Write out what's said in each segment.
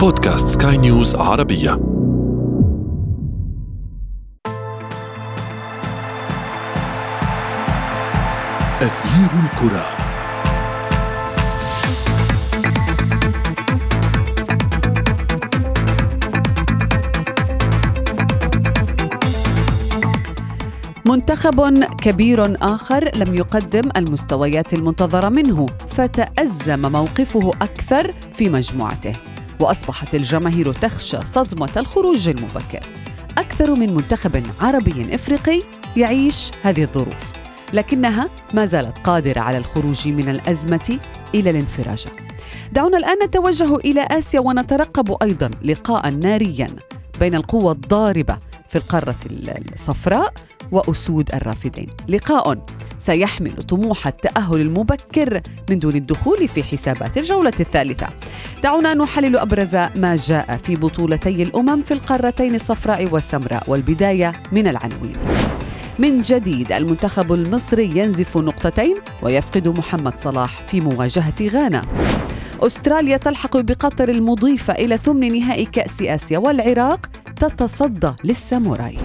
بودكاست سكاي نيوز عربية. أثير الكرة. منتخب كبير آخر لم يقدم المستويات المنتظرة منه فتأزم موقفه أكثر في مجموعته. وأصبحت الجماهير تخشى صدمة الخروج المبكر. أكثر من منتخب عربي إفريقي يعيش هذه الظروف لكنها ما زالت قادرة على الخروج من الأزمة إلى الانفراجة دعونا الآن نتوجه إلى آسيا ونترقب أيضا لقاء ناريا بين القوة الضاربة في القارة الصفراء وأسود الرافدين. لقاء سيحمل طموح التأهل المبكر من دون الدخول في حسابات الجولة الثالثة. دعونا نحلل أبرز ما جاء في بطولتي الأمم في القارتين الصفراء والسمراء والبداية من العناوين. من جديد المنتخب المصري ينزف نقطتين ويفقد محمد صلاح في مواجهة غانا. أستراليا تلحق بقطر المضيفة إلى ثمن نهائي كأس آسيا والعراق تتصدى للساموراي.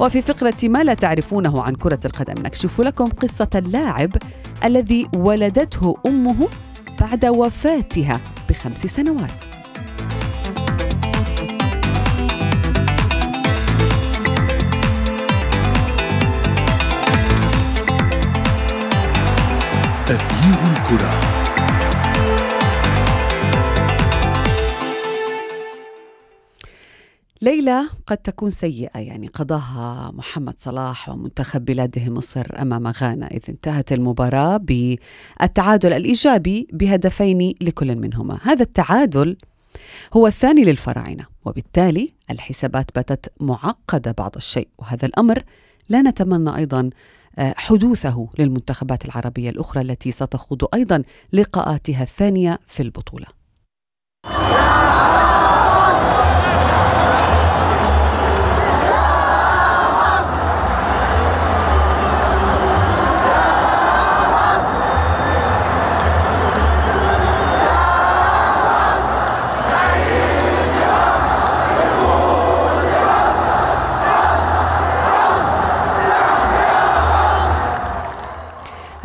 وفي فقرة ما لا تعرفونه عن كرة القدم نكشف لكم قصة اللاعب الذي ولدته أمه بعد وفاتها بخمس سنوات. تغيير الكرة. ليلة قد تكون سيئة يعني قضاها محمد صلاح ومنتخب بلاده مصر أمام غانا إذ انتهت المباراة بالتعادل الإيجابي بهدفين لكل منهما. هذا التعادل هو الثاني للفراعنة وبالتالي الحسابات باتت معقدة بعض الشيء وهذا الأمر لا نتمنى أيضا آه، حدوثه للمنتخبات العربية الأخرى التي ستخوض أيضا لقاءاتها الثانية في البطولة.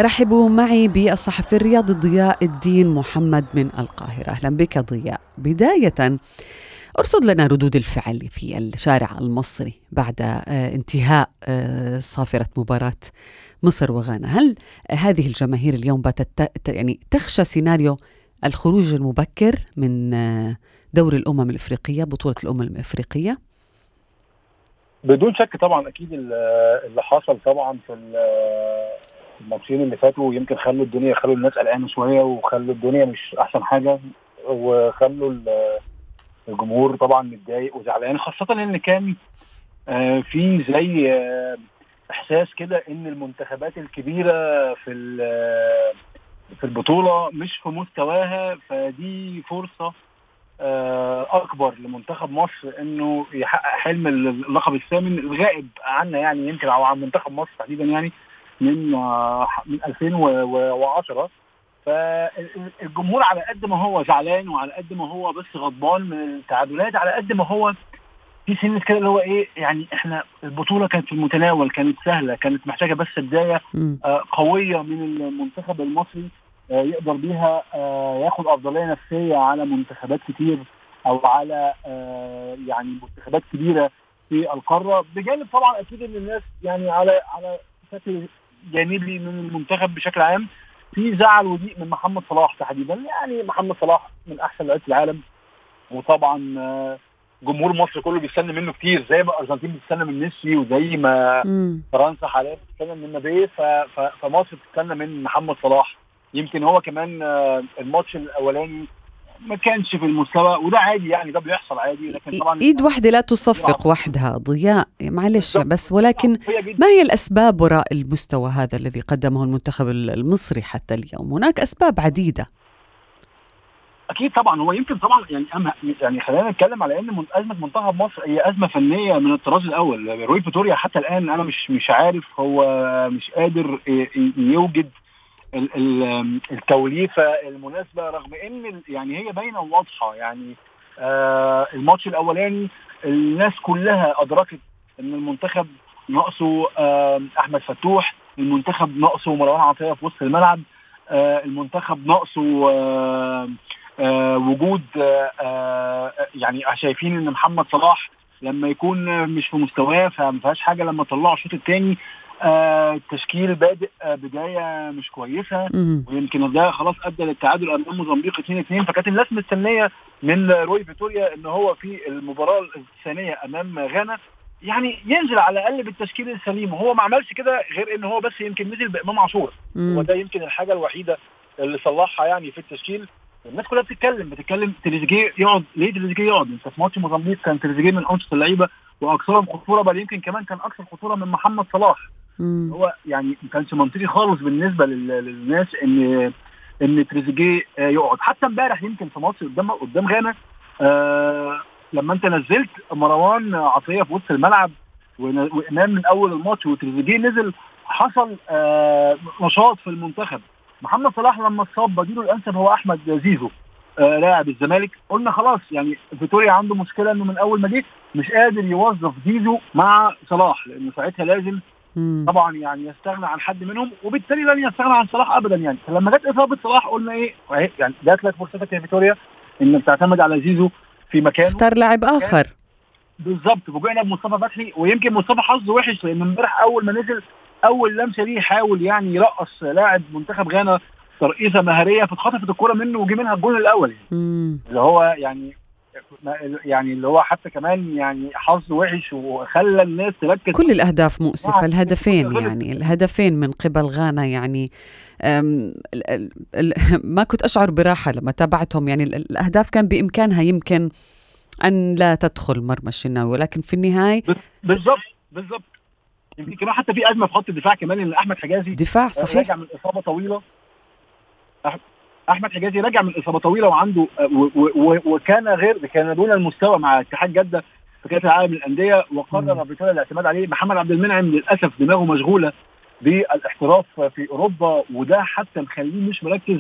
رحبوا معي بالصحفي الرياضي ضياء الدين محمد من القاهرة. أهلا بك ضياء. بداية أرصد لنا ردود الفعل في الشارع المصري بعد آه، انتهاء آه، صافرة مباراة مصر وغانا. هل هذه الجماهير اليوم باتت يعني تخشى سيناريو الخروج المبكر من آه، دور الأمم الإفريقية بطولة الأمم الإفريقية؟ بدون شك طبعا أكيد اللي حصل طبعا في الماتشين اللي فاتوا يمكن خلوا الدنيا خلوا الناس قلقانة شوية وخلوا الدنيا مش أحسن حاجة وخلوا الجمهور طبعا متضايق وزعلان خاصة إن كان آه، في زي آه، إحساس كده إن المنتخبات الكبيرة في في البطولة مش في مستواها فدي فرصة آه، أكبر لمنتخب مصر إنه يحقق حلم اللقب الثامن الغائب عنا يعني يمكن أو عن منتخب مصر تحديدا يعني من من 2010 فالجمهور على قد ما هو زعلان وعلى قد ما هو بس غضبان من التعادلات على قد ما هو في سنة كده اللي هو إيه يعني إحنا البطولة كانت في المتناول كانت سهلة كانت محتاجة بس بداية آه قوية من المنتخب المصري آه يقدر بيها آه ياخد أفضلية نفسية على منتخبات كتير أو على آه يعني منتخبات كبيرة في القارة. بجانب طبعا أكيد إن الناس يعني على على شكل جانبي من المنتخب بشكل عام في زعل وضيق من محمد صلاح تحديدا. يعني محمد صلاح من أحسن لعيبة العالم. وطبعا آه، جمهور مصر كله بيستنى منه كتير زي ما الأرجنتين بتستنى من ميسي وزي ما فرنسا حاليا بتستنى من مبابي. فمصر بتستنى من محمد صلاح. يمكن هو كمان آه، الماتش الأولاني ما كانش في المستوى وده عادي يعني ده بيحصل عادي لكن طبعا إيد واحدة لا تصفق وحدها ضياء معلش بس ولكن ما هي الأسباب وراء المستوى هذا الذي قدمه المنتخب المصري حتى اليوم؟ هناك أسباب عديدة. أكيد طبعا هو يمكن طبعا يعني يعني خلينا نتكلم على إن أزمة منتخب مصر هي أزمة فنية من الطراز الأول. روي فيتوريا حتى الآن أنا مش مش عارف هو مش قادر يوجد التوليفة المناسبة رغم إن يعني هي باينة وواضحة. يعني آه الماتش الأولاني الناس كلها أدركت إن المنتخب ناقصه آه أحمد فتوح المنتخب ناقصه مروان عطية في وسط الملعب آه المنتخب ناقصه آه آه وجود آه آه يعني شايفين إن محمد صلاح لما يكون مش في مستواه فما فيهاش حاجة لما طلعوا الشوط الثاني التشكيل بادئ آه بداية مش كويسة. ويمكن ده خلاص أدى للتعادل أمام موزمبيق 2 2 فكانت الناس مستنيه من روي فيتوريا إن هو في المباراة الثانية أمام غانا. يعني ينزل على الأقل بالتشكيل السليم. وهو ما عملش كده غير إن هو بس يمكن نزل بإمام عاشور. وده يمكن الحاجة الوحيدة اللي صلحها يعني في التشكيل. الناس كلها بتتكلم بتتكلم تريزيجيه يقعد. ليه تريزيجيه يقعد؟ أنت في ماتش موزمبيق كان تريزيجيه من انشط اللعيبة وأكثرهم خطورة بل يمكن كمان كان أكثر خطورة من محمد صلاح. هو يعني ما كانش منطقي خالص بالنسبة لل- للناس ان إن تريزيجيه آه، يقعد. حتى امبارح يمكن في ماتش قدام قدام غانا آه لما انت نزلت مروان عطية في وسط الملعب وامام من أول الماتش وتريزيجيه نزل حصل آه نشاط في المنتخب. محمد صلاح لما اتصاب بديله الأنسب هو أحمد زيزو آه لاعب الزمالك. قلنا خلاص يعني فيتوريا عنده مشكلة إنه من أول ما جه مش قادر يوظف زيزو مع صلاح لأنه ساعتها لازم مم. طبعا يعني يستغنى عن حد منهم وبالتالي لن يستغنى عن صلاح ابدا يعني. فلما جت إصابة صلاح قلنا إيه؟ يعني جات لك فرصتك يا فيتوريا انك تعتمد على زيزو في مكانه. اختار لاعب آخر. بالظبط فوجئنا بمصطفى فتحي ويمكن مصطفى حظه وحش لأن امبارح أول ما نزل أول لمسة ليه حاول يعني يرقص لاعب منتخب غانا ترقيصة مهارية فاتخطفت الكرة منه وجي منها الجول الأول يعني. اللي هو يعني يعني اللي هو حتى كمان يعني حظ وحش وخلى الناس تركز كل الأهداف مؤسفة نعم. الهدفين. يعني الهدفين من قبل غانا يعني ما كنت أشعر براحة لما تابعتهم يعني ال- الأهداف كان بإمكانها يمكن أن لا تدخل مرمى الشناوي ولكن في النهاية بالظبط بالظبط يمكن كمان حتى في أزمة في خط الدفاع كمان إن أحمد حجازي دفاع صحيح راجع من إصابة طويلة أحمد حجازي راجع من إصابة طويلة وعنده و- وكان غير كان دون المستوى مع اتحاد جدة في كأس العالم للأندية وقرر. فيتوريا الاعتماد عليه محمد عبد المنعم للأسف دماغه مشغولة بالاحتراف في أوروبا وده حتى مخليه مش مركز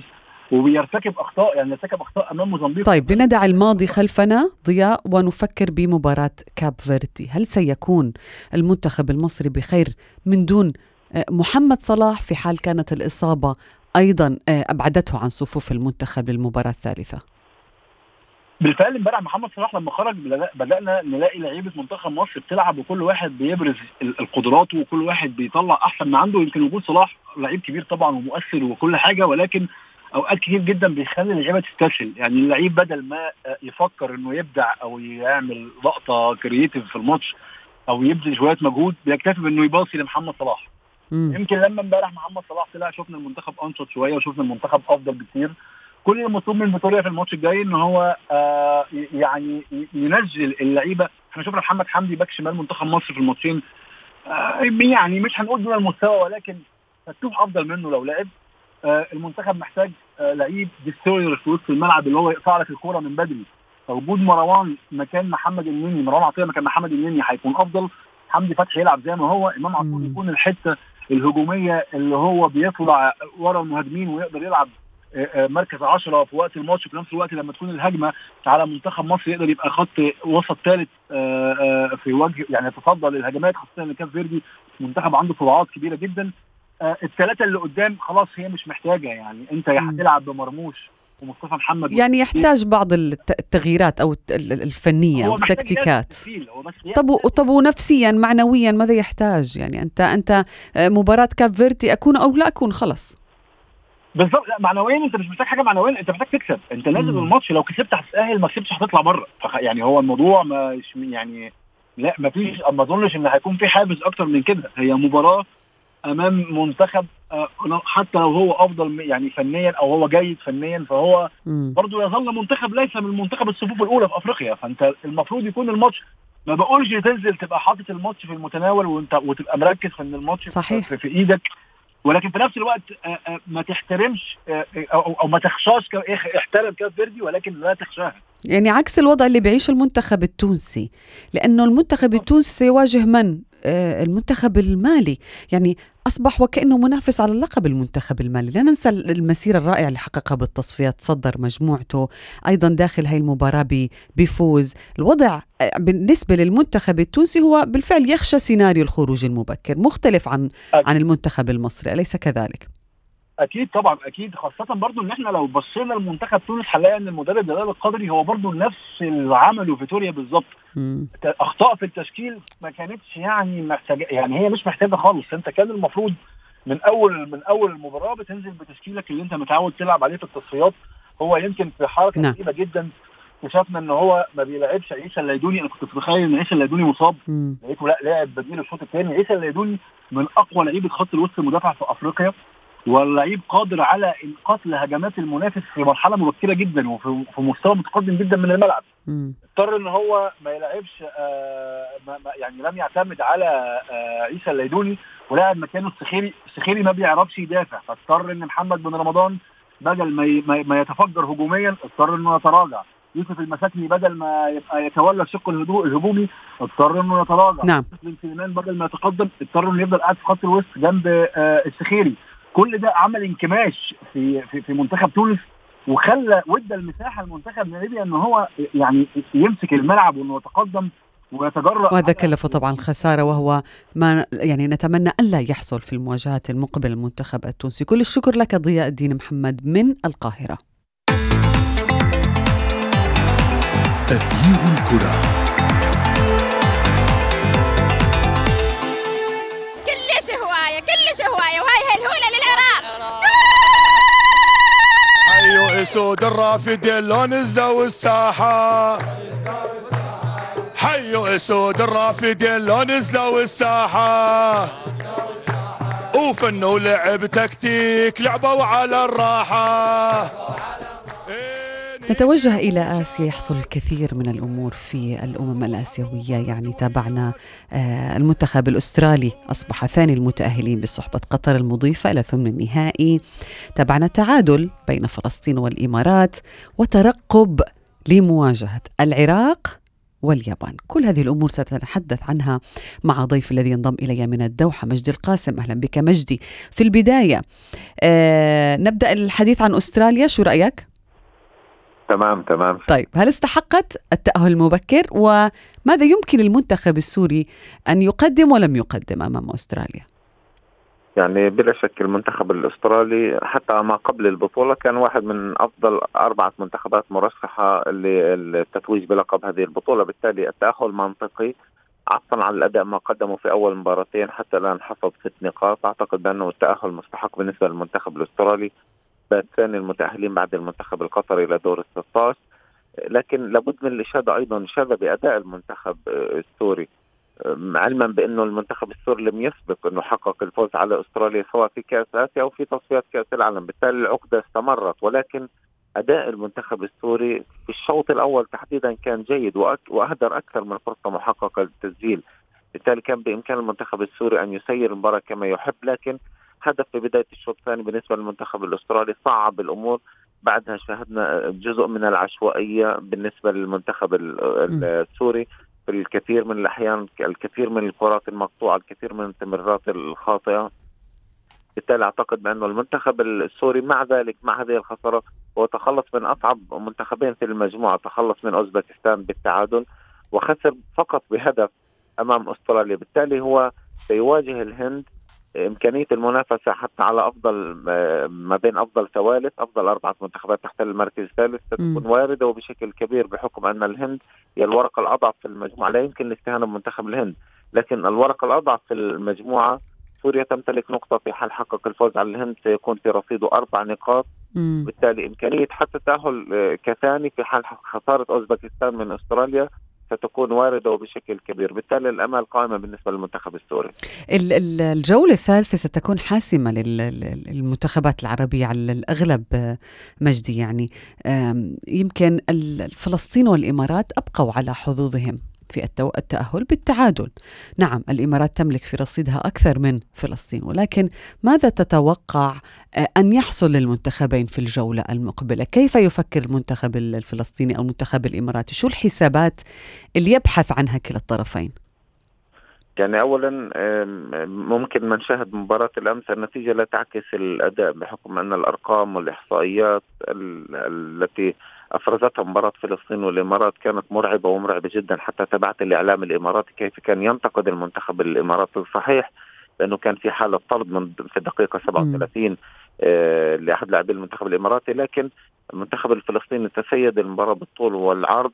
وبيرتكب أخطاء يعني ارتكب أخطاء أمام موزمبيق طيب لندع الماضي خلفنا ضياء ونفكر بمباراة كاب فيردي هل سيكون المنتخب المصري بخير من دون آه، محمد صلاح في حال كانت الإصابة أيضا آه، أبعدته عن صفوف المنتخب للمباراة الثالثة. بالفعل امبارح محمد صلاح لما خرج بدأنا نلاقي لعيبة منتخب مصر بتلعب وكل واحد بيبرز ال- القدرات وكل واحد بيطلع أحسن ما عنده. يمكن وجود صلاح لعيب كبير طبعا ومؤثر وكل حاجة ولكن أوقات كتير جدا بيخلي اللعيبة تستسهل. يعني اللعيب بدل ما يفكر إنه يبدع أو يعمل لقطة creative في الماتش أو يبذل شوية مجهود بيكتفي بإنه يباصي لمحمد صلاح. مم. يمكن لما امبارح محمد صلاح طلع شفنا المنتخب انشط شوية وشفنا المنتخب أفضل بكتير. كل المطلوب من فيتوريا في الماتش الجاي إن هو آه يعني ينزل اللعيبة. إحنا شفنا محمد حمدي back شمال منتخب مصر في الماتشين. آه يعني مش هنقول دون المستوى ولكن فتوح أفضل منه لو لعب. آه المنتخب محتاج آه لعيب destroyer في وسط الملعب اللي هو يقطع لك الكورة من بدري. فوجود مروان مكان محمد النني مروان عطية مكان محمد النني هيكون أفضل. حمدي فتحي يلعب زي ما هو. إمام عاشور. يكون الحتة الهجومية اللي هو بيطلع ورا المهاجمين ويقدر يلعب آه، آه، مركز 10 في وقت الماتش في نفس الوقت لما تكون الهجمة على منتخب مصر يقدر يبقى خط وسط ثالث في وجه يعني يتصدى للهجمات خاصة إن كاب فيردي منتخب عنده سرعات كبيرة جدا آه، الثلاثه اللي قدام خلاص هي مش محتاجة يعني أنت. هتلعب بمرموش ومصطفى محمد يعني يحتاج بعض الت- التغييرات أو الت- ال- الفنية هو أو محتاج التكتيكات. طب طب ونفسيا معنويا ماذا يحتاج؟ يعني أنت أنت آه، مباراة كاب فيردي أكون أو لا أكون خلص بالظبط لا معنويا أنت مش محتاج حاجة معنويا أنت محتاج تكسب. أنت نازل مم. الماتش لو كسبت هتتأهل ما كسبتش هتطلع بره. يعني هو الموضوع مش يعني لا ما فيش ما أظنش إن هيكون في حافز أكتر من كده. هي مباراة أمام منتخب حتى لو هو أفضل يعني فنيا أو هو جيد فنيا فهو. برضه يظل منتخب ليس من منتخب الصفوف الأولى في أفريقيا فأنت المفروض يكون الماتش ما بقولش تنزل تبقى حاطط الماتش في المتناول وأنت وتبقى مركز في إن الماتش صحيح. في, في إيدك ولكن في نفس الوقت آه، آه، ما تحترمش آه، آه، أو ما تخشاش احترم كاس فيردي ولكن لا تخشاها يعني عكس الوضع اللي بيعيشه المنتخب التونسي لأنه المنتخب التونسي سيواجه من؟ آه، المنتخب المالي. يعني أصبح وكأنه منافس على اللقب المنتخب المالي. لا ننسى المسيرة الرائعة اللي حققها بالتصفيات تصدر مجموعته أيضا داخل هاي المباراة بفوز. الوضع آه، بالنسبة للمنتخب التونسي هو بالفعل يخشى سيناريو الخروج المبكر مختلف عن عن المنتخب المصري أليس كذلك؟ أكيد طبعا أكيد. خاصة برضو إن إحنا لو بصينا لمنتخب تونس هنلاقي إن المدرب جلال القدري هو برضو نفس اللي عمله فيتوريا بالظبط أخطاء في التشكيل ما كانتش يعني محتاجة يعني هي مش محتاجة خالص. أنت كان المفروض من أول من أول المباراه بتنزل بتشكيلك اللي أنت متعود تلعب عليه في التصفيات. هو يمكن في حركة نعم. غريبة جدا. اكتشفنا إن هو ما بيلعبش عيسى الليدوني. أنا كنت متخيل إن عيسى الليدوني مصاب. لقيته لا لاعب بديل الشوط الثاني. عيسى الليدوني من أقوى لعيبة خط الوسط المدافع في أفريقيا. واللعيب قادر على قتل هجمات المنافس في مرحلة مبكرة جدا وفي مستوى متقدم جدا من الملعب. اضطر إن هو ما يلعبش آه ما يعني لم يعتمد على آه عيسى الليدوني ولعب مكانه السخيري السخيري ما بيعرفش يدافع. فاضطر إن محمد بن رمضان بدل ما ما يتفجر هجوميا اضطر إنه يتراجع. يوسف المساكني بدل ما يبقى يتولى الشق الهجومي اضطر إنه يتراجع. نعم. سليمان بدل ما يتقدم اضطر إنه يفضل قاعد في خط الوسط جنب آه السخيري. كل ده عمل انكماش في في, في منتخب تونس وخلى وادى المساحة لمنتخب ناميبيا إن هو يعني يمسك الملعب وإنه يتقدم ويتجرأ. وهذا كلفه طبعا خسارة وهو ما يعني نتمنى ألا يحصل في المواجهات المقبلة المنتخب التونسي. كل الشكر لك ضياء الدين محمد من القاهرة. تغيير الكرة. اسود الرافدين لو نزلوا الساحة حيوا اسود الرافدين لو نزلوا الساحة وفن ولعب تكتيك لعبوا على الراحة. نتوجه إلى آسيا يحصل الكثير من الأمور في الأمم الآسيوية. يعني تابعنا آه، المنتخب الأسترالي أصبح ثاني المتأهلين بصحبة قطر المضيفة إلى ثمن النهائي. تابعنا تعادل بين فلسطين والإمارات وترقب لمواجهة العراق واليابان. كل هذه الأمور سنتحدث عنها مع ضيف الذي ينضم إلي من الدوحة مجدي القاسم. أهلا بك مجدي. في البداية آه نبدأ الحديث عن أستراليا. شو رأيك؟ تمام تمام. طيب هل استحقت التأهل المبكر وماذا يمكن المنتخب السوري أن يقدم ولم يقدم أمام أستراليا؟ يعني بلا شك المنتخب الأسترالي حتى ما قبل البطولة كان واحد من أفضل أربعة منتخبات مرشحة للتتويج بلقب هذه البطولة. بالتالي التأهل منطقي عطفا على الأداء ما قدمه في أول مباراتين حتى الآن حصد ست نقاط. أعتقد بأنه التأهل مستحق بالنسبة للمنتخب الأسترالي. ثاني المتأهلين بعد المنتخب القطري إلى دور ال 16 لكن لابد من الإشادة أيضا إشادة بأداء المنتخب السوري. علما بأنه المنتخب السوري لم يسبق أنه حقق الفوز على أستراليا سواء في كأس آسيا أو في تصفيات كأس العالم، بالتالي العقدة استمرت ولكن أداء المنتخب السوري في الشوط الأول تحديدا كان جيد وأهدر أكثر من فرصة محققة للتسجيل، بالتالي كان بإمكان المنتخب السوري أن يسير المباراة كما يحب لكن هدف في بداية الشوط الثاني بالنسبة للمنتخب الأسترالي صعب الأمور. بعدها شاهدنا جزء من العشوائية بالنسبة للمنتخب السوري. في الكثير من الأحيان الكثير من الكرات المقطوعة الكثير من التمريرات الخاطئة. بالتالي أعتقد بأنه المنتخب السوري مع ذلك مع هذه الخساره هو تخلص من أصعب منتخبين في المجموعة تخلص من أوزبكستان بالتعادل وخسر فقط بهدف أمام أستراليا. بالتالي هو سيواجه الهند إمكانية المنافسة حتى على أفضل ما بين أفضل ثوالث أفضل أربعة منتخبات تحتل المركز الثالث ستكون واردة وبشكل كبير بحكم أن الهند هي الورقه الأضعف في المجموعة. لا يمكن الاستهانة بمنتخب الهند لكن الورقه الأضعف في المجموعة سوريا تمتلك نقطة في حال حقق الفوز على الهند سيكون في رصيده أربع نقاط. بالتالي إمكانية حتى التأهل آه، كثاني في حال خسارة أوزبكستان من أستراليا ستكون واردة وبشكل كبير. بالتالي الأمل قائمة بالنسبة للمنتخب السوري. الجولة الثالثة ستكون حاسمة للمنتخبات العربية على الأغلب مجدي يعني. يمكن فلسطين والإمارات أبقوا على حظوظهم. في التأهل بالتعادل. نعم الإمارات تملك في رصيدها أكثر من فلسطين ولكن ماذا تتوقع آه، أن يحصل للمنتخبين في الجولة المقبلة؟ كيف يفكر المنتخب الفلسطيني أو المنتخب الإماراتي؟ شو الحسابات اللي يبحث عنها كلا الطرفين؟ يعني اولا ممكن ما نشاهد مباراة الأمس النتيجة لا تعكس الأداء بحكم أن الأرقام والإحصائيات التي افرزتها مباراة فلسطين والإمارات كانت مرعبة ومرعبة جدا حتى تبعت الإعلام الإماراتي كيف كان ينتقد المنتخب الإماراتي. صحيح لأنه كان في حالة طرد من في الدقيقه 37 آه لأحد لاعبي المنتخب الإماراتي لكن المنتخب الفلسطيني تسيد المباراة بالطول والعرض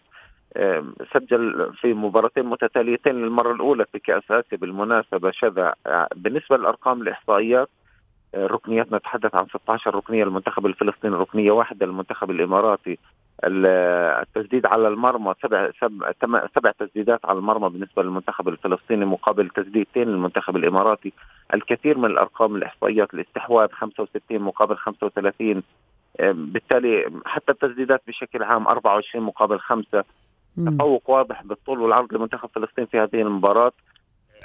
سجل في مباراتين متتاليتين للمرة الأولى في كأس آسيا بالمناسبة شذا بالنسبة للأرقام الإحصائيات الركنيات نتحدث عن 16 ركنية للمنتخب الفلسطيني ركنية واحدة للمنتخب الإماراتي التسديد على المرمى سبع سبع, سبع تسديدات على المرمى بالنسبة للمنتخب الفلسطيني مقابل تسديدتين للمنتخب الإماراتي. الكثير من الأرقام الإحصائيات الاستحواذ 65 مقابل 35 بالتالي حتى التسديدات بشكل عام 24 مقابل 5 تفوق واضح بالطول والعرض لمنتخب فلسطين في هذه المباراة.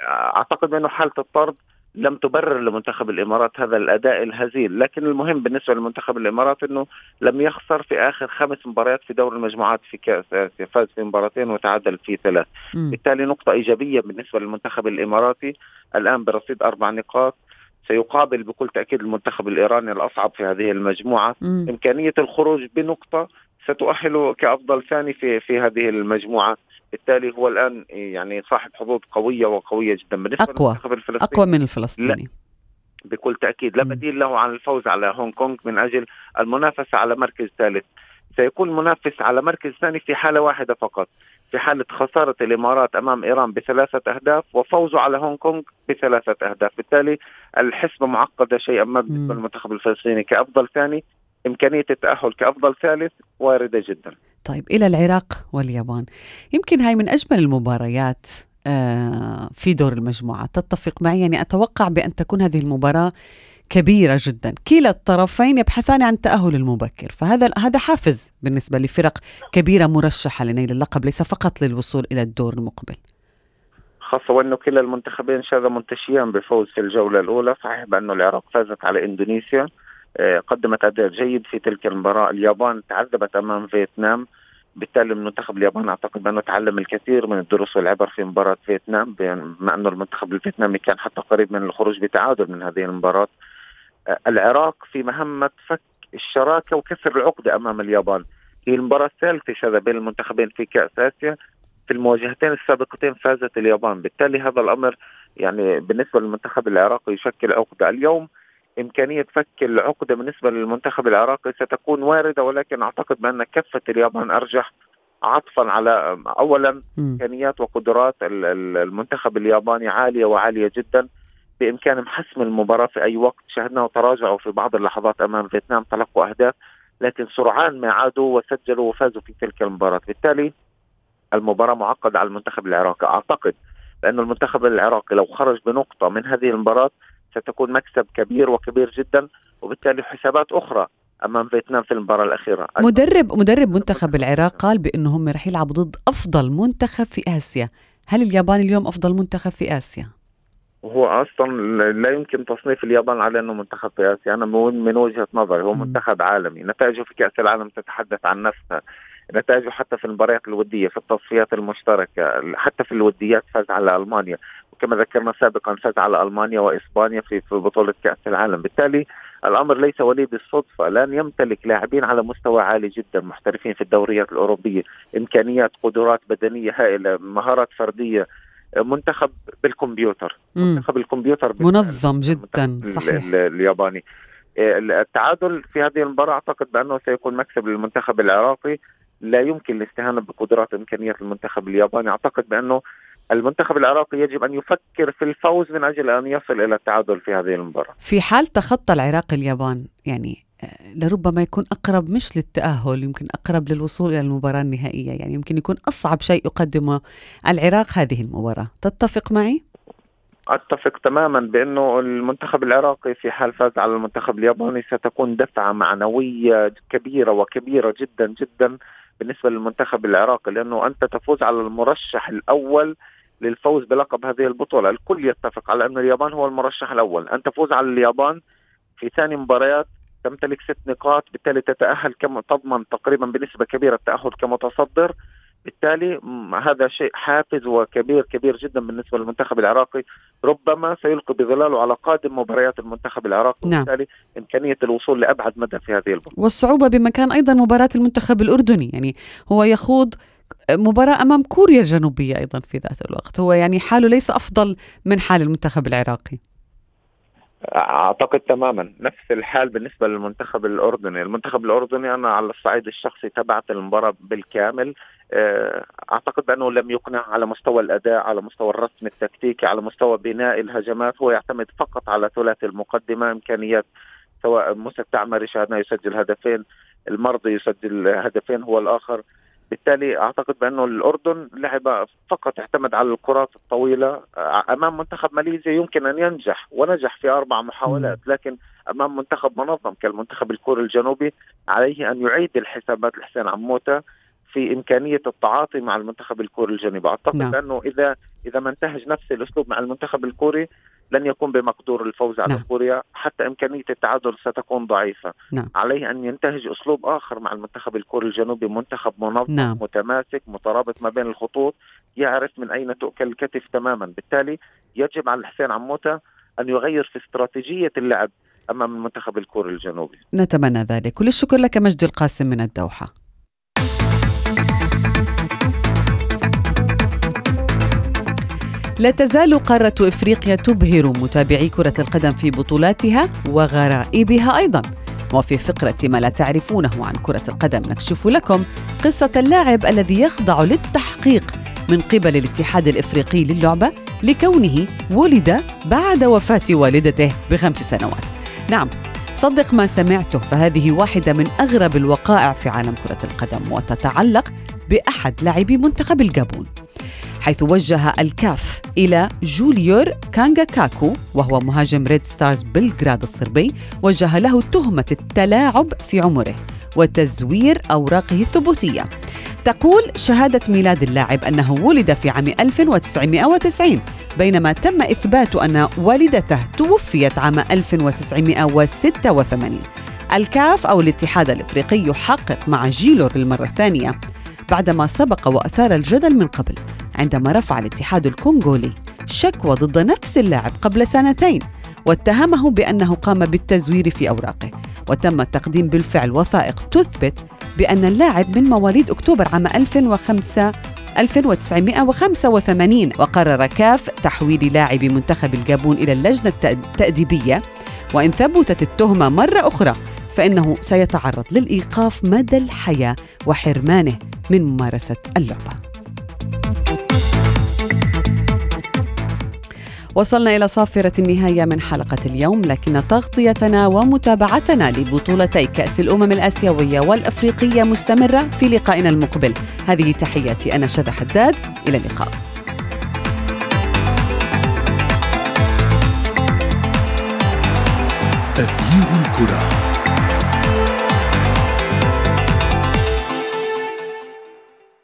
أعتقد أنه حالة الطرد لم تبرر لمنتخب الإمارات هذا الأداء الهزيل، لكن المهم بالنسبة لمنتخب الإمارات إنه لم يخسر في آخر خمس مباريات في دور المجموعات في كأس آسيا، فاز في مباراتين وتعادل في ثلاث. بالتالي نقطة إيجابية بالنسبة للمنتخب الإماراتي. الآن برصيد أربع نقاط. سيقابل بكل تأكيد المنتخب الإيراني الأصعب في هذه المجموعة، م. إمكانية الخروج بنقطة ستؤهله كأفضل ثاني في في هذه المجموعة. بالتالي هو الآن يعني صاحب حظوظ قوية وقوية جدا. بالنسبة. للمنتخب الفلسطيني أقوى من الفلسطيني. بكل تأكيد. لا بديل له عن الفوز على هونغ كونغ من أجل المنافسة على مركز ثالث. سيكون منافس على مركز ثاني في حالة واحدة فقط في حالة خسارة الإمارات أمام إيران بثلاثة أهداف وفوزه على هونغ كونغ بثلاثة أهداف. بالتالي الحسبة معقدة شيئا ما بالنسبة للمنتخب الفلسطيني كأفضل ثاني. إمكانية التأهل كأفضل ثالث واردة جدا. طيب إلى العراق واليابان. يمكن هاي من أجمل المباريات آه، في دور المجموعات تتفق معي؟ يعني أتوقع بأن تكون هذه المباراة كبيرة جدا. كلا الطرفين يبحثان عن التأهل المبكر. فهذا هذا حافز بالنسبة لفرق كبيرة مرشحة لنيل اللقب ليس فقط للوصول إلى الدور المقبل. خاصة وأنه كلا المنتخبين شذا منتشيان بفوز في الجولة الأولى صحيح بأنه العراق فازت على إندونيسيا قدمت أداء جيد في تلك المباراة. اليابان تعذبت أمام فيتنام. بالتالي المنتخب الياباني أعتقد أنه تعلم الكثير من الدروس والعبر في مباراة فيتنام بما أنه المنتخب الفيتنامي كان حتى قريب من الخروج بتعادل من هذه المباراة. آه، العراق في مهمة فك الشراكة وكسر العقدة أمام اليابان. هي المباراة الثالثة شذا بين المنتخبين في كأس آسيا. في المواجهتين السابقتين فازت اليابان. بالتالي هذا الأمر يعني بالنسبة للمنتخب العراقي يشكل عقدة. اليوم إمكانية فك العقدة بالنسبة للمنتخب العراقي ستكون واردة ولكن أعتقد بأن كفة اليابان أرجح عطفا على أولا إمكانيات وقدرات المنتخب الياباني عالية وعالية جدا بإمكانهم حسم المباراة في أي وقت. شاهدناه تراجعوا في بعض اللحظات أمام فيتنام تلقوا أهداف لكن سرعان ما عادوا وسجلوا وفازوا في تلك المباراة. بالتالي المباراة معقدة على المنتخب العراقي. أعتقد لأن المنتخب العراقي لو خرج بنقطة من هذه المباراة ستكون مكسب كبير وكبير جدا وبالتالي حسابات أخرى أمام فيتنام في المباراة الأخيرة. مدرب مدرب منتخب العراق قال بانه هم رح يلعبوا ضد أفضل منتخب في آسيا. هل اليابان اليوم أفضل منتخب في آسيا؟ هو أصلا لا يمكن تصنيف اليابان على أنه منتخب في آسيا. أنا من وجهة نظري هو منتخب عالمي. نتائجه في كأس العالم تتحدث عن نفسها. نتائجه حتى في المباريات الودية في التصفيات المشتركة حتى في الوديات فاز على ألمانيا. وكما ذكرنا سابقا فاز على ألمانيا وإسبانيا في في بطولة كأس العالم. بالتالي الأمر ليس وليد الصدفه لن يمتلك لاعبين على مستوى عالي جدا محترفين في الدوريات الأوروبية. إمكانيات قدرات بدنية هائلة مهارات فردية. منتخب بالكمبيوتر. منتخب الكمبيوتر منظم جدا صحيح. الياباني. التعادل في هذه المباراة أعتقد بأنه سيكون مكسب للمنتخب العراقي. لا يمكن الاستهانة بقدرات إمكانيات المنتخب الياباني. أعتقد بأنه المنتخب العراقي يجب أن يفكر في الفوز من أجل أن يصل إلى التعادل في هذه المباراة في حال تخطى العراق اليابان يعني آه، لربما يكون أقرب مش للتأهل يمكن أقرب للوصول إلى المباراة النهائية يعني يمكن يكون أصعب شيء يقدمه العراق هذه المباراة تتفق معي؟ أتفق تماما بأنه المنتخب العراقي في حال فاز على المنتخب الياباني ستكون دفعة معنوية كبيرة وكبيرة جدا جدا بالنسبة للمنتخب العراقي لأنه أنت تفوز على المرشح الأول للفوز بلقب هذه البطولة، الكل يتفق على أن اليابان هو المرشح الأول، أن تفوز على اليابان في ثاني مباريات تمتلك ست نقاط بالتالي تتأهل كما تضمن تقريبا بنسبة كبيرة التأهل كمتصدر. بالتالي هذا شيء حافز وكبير كبير جدا بالنسبة للمنتخب العراقي. ربما سيلقي بظلاله على قادم مباريات المنتخب العراقي. نعم. وبالتالي إمكانية الوصول لأبعد مدى في هذه البطولة. والصعوبة بمكان أيضا مباراة المنتخب الأردني. يعني هو يخوض مباراة أمام كوريا الجنوبية أيضا في ذات الوقت. هو يعني حاله ليس أفضل من حال المنتخب العراقي. أعتقد تماما. نفس الحال بالنسبة للمنتخب الأردني، المنتخب الأردني أنا على الصعيد الشخصي تابعت المباراة بالكامل. آه، أعتقد بأنه لم يقنع على مستوى الأداء، على مستوى الرسم التكتيكي، على مستوى بناء الهجمات، هو يعتمد فقط على ثلاثي المقدمة إمكانيات سواء موسى التعمري شاهدنا يسجل هدفين، المرضي يسجل هدفين هو الآخر، بالتالي أعتقد بأنه الأردن لعب فقط اعتمد على الكرات الطويلة أمام منتخب ماليزيا يمكن أن ينجح ونجح في أربع محاولات لكن أمام منتخب منظم كالمنتخب الكوري الجنوبي عليه أن يعيد الحسابات لحسين عموتة في إمكانية التعاطي مع المنتخب الكوري الجنوبي أعتقد نعم. بأنه اذا إذا ما انتهج نفس الأسلوب مع المنتخب الكوري لن يكون بمقدور الفوز على نعم. كوريا حتى إمكانية التعادل ستكون ضعيفة نعم. عليه أن ينتهج أسلوب آخر مع المنتخب الكوري الجنوبي منتخب منظم نعم. متماسك مترابط ما بين الخطوط يعرف من أين تؤكل الكتف تماما بالتالي يجب على حسين عموتة أن يغير في استراتيجية اللعب أمام المنتخب الكوري الجنوبي نتمنى ذلك كل الشكر لك مجدي القاسم من الدوحة لا تزال قارة إفريقيا تبهر متابعي كرة القدم في بطولاتها وغرائبها أيضا. وفي فقرة ما لا تعرفونه عن كرة القدم نكشف لكم قصة اللاعب الذي يخضع للتحقيق من قبل الاتحاد الإفريقي للعبة لكونه ولد بعد وفاة والدته بخمس سنوات. نعم صدق ما سمعته فهذه واحدة من أغرب الوقائع في عالم كرة القدم وتتعلق بأحد لاعبي منتخب الجابون. حيث وجه الكاف إلى جوليور كانجا كاكو وهو مهاجم ريد ستارز بلغراد الصربي وجه له تهمة التلاعب في عمره وتزوير أوراقه الثبوتية. تقول شهادة ميلاد اللاعب أنه ولد في عام 1990 بينما تم إثبات أن والدته توفيت عام 1986 الكاف أو الاتحاد الإفريقي يحقق مع جيلور للمرة الثانية بعدما سبق وأثار الجدل من قبل عندما رفع الاتحاد الكونغولي شكوى ضد نفس اللاعب قبل سنتين واتهمه بأنه قام بالتزوير في أوراقه وتم التقديم بالفعل وثائق تثبت بأن اللاعب من مواليد أكتوبر عام 2005 1985 وقرر كاف تحويل لاعب منتخب الجابون إلى اللجنة التأديبية وإن ثبتت التهمة مرة أخرى فإنه سيتعرض للإيقاف مدى الحياة وحرمانه من ممارسة اللعبة. وصلنا إلى صافرة النهاية من حلقة اليوم لكن تغطيتنا ومتابعتنا لبطولتي كأس الأمم الآسيوية والأفريقية مستمرة في لقائنا المقبل. هذه تحياتي أنا شذى حداد. إلى اللقاء. تغيير الكرة.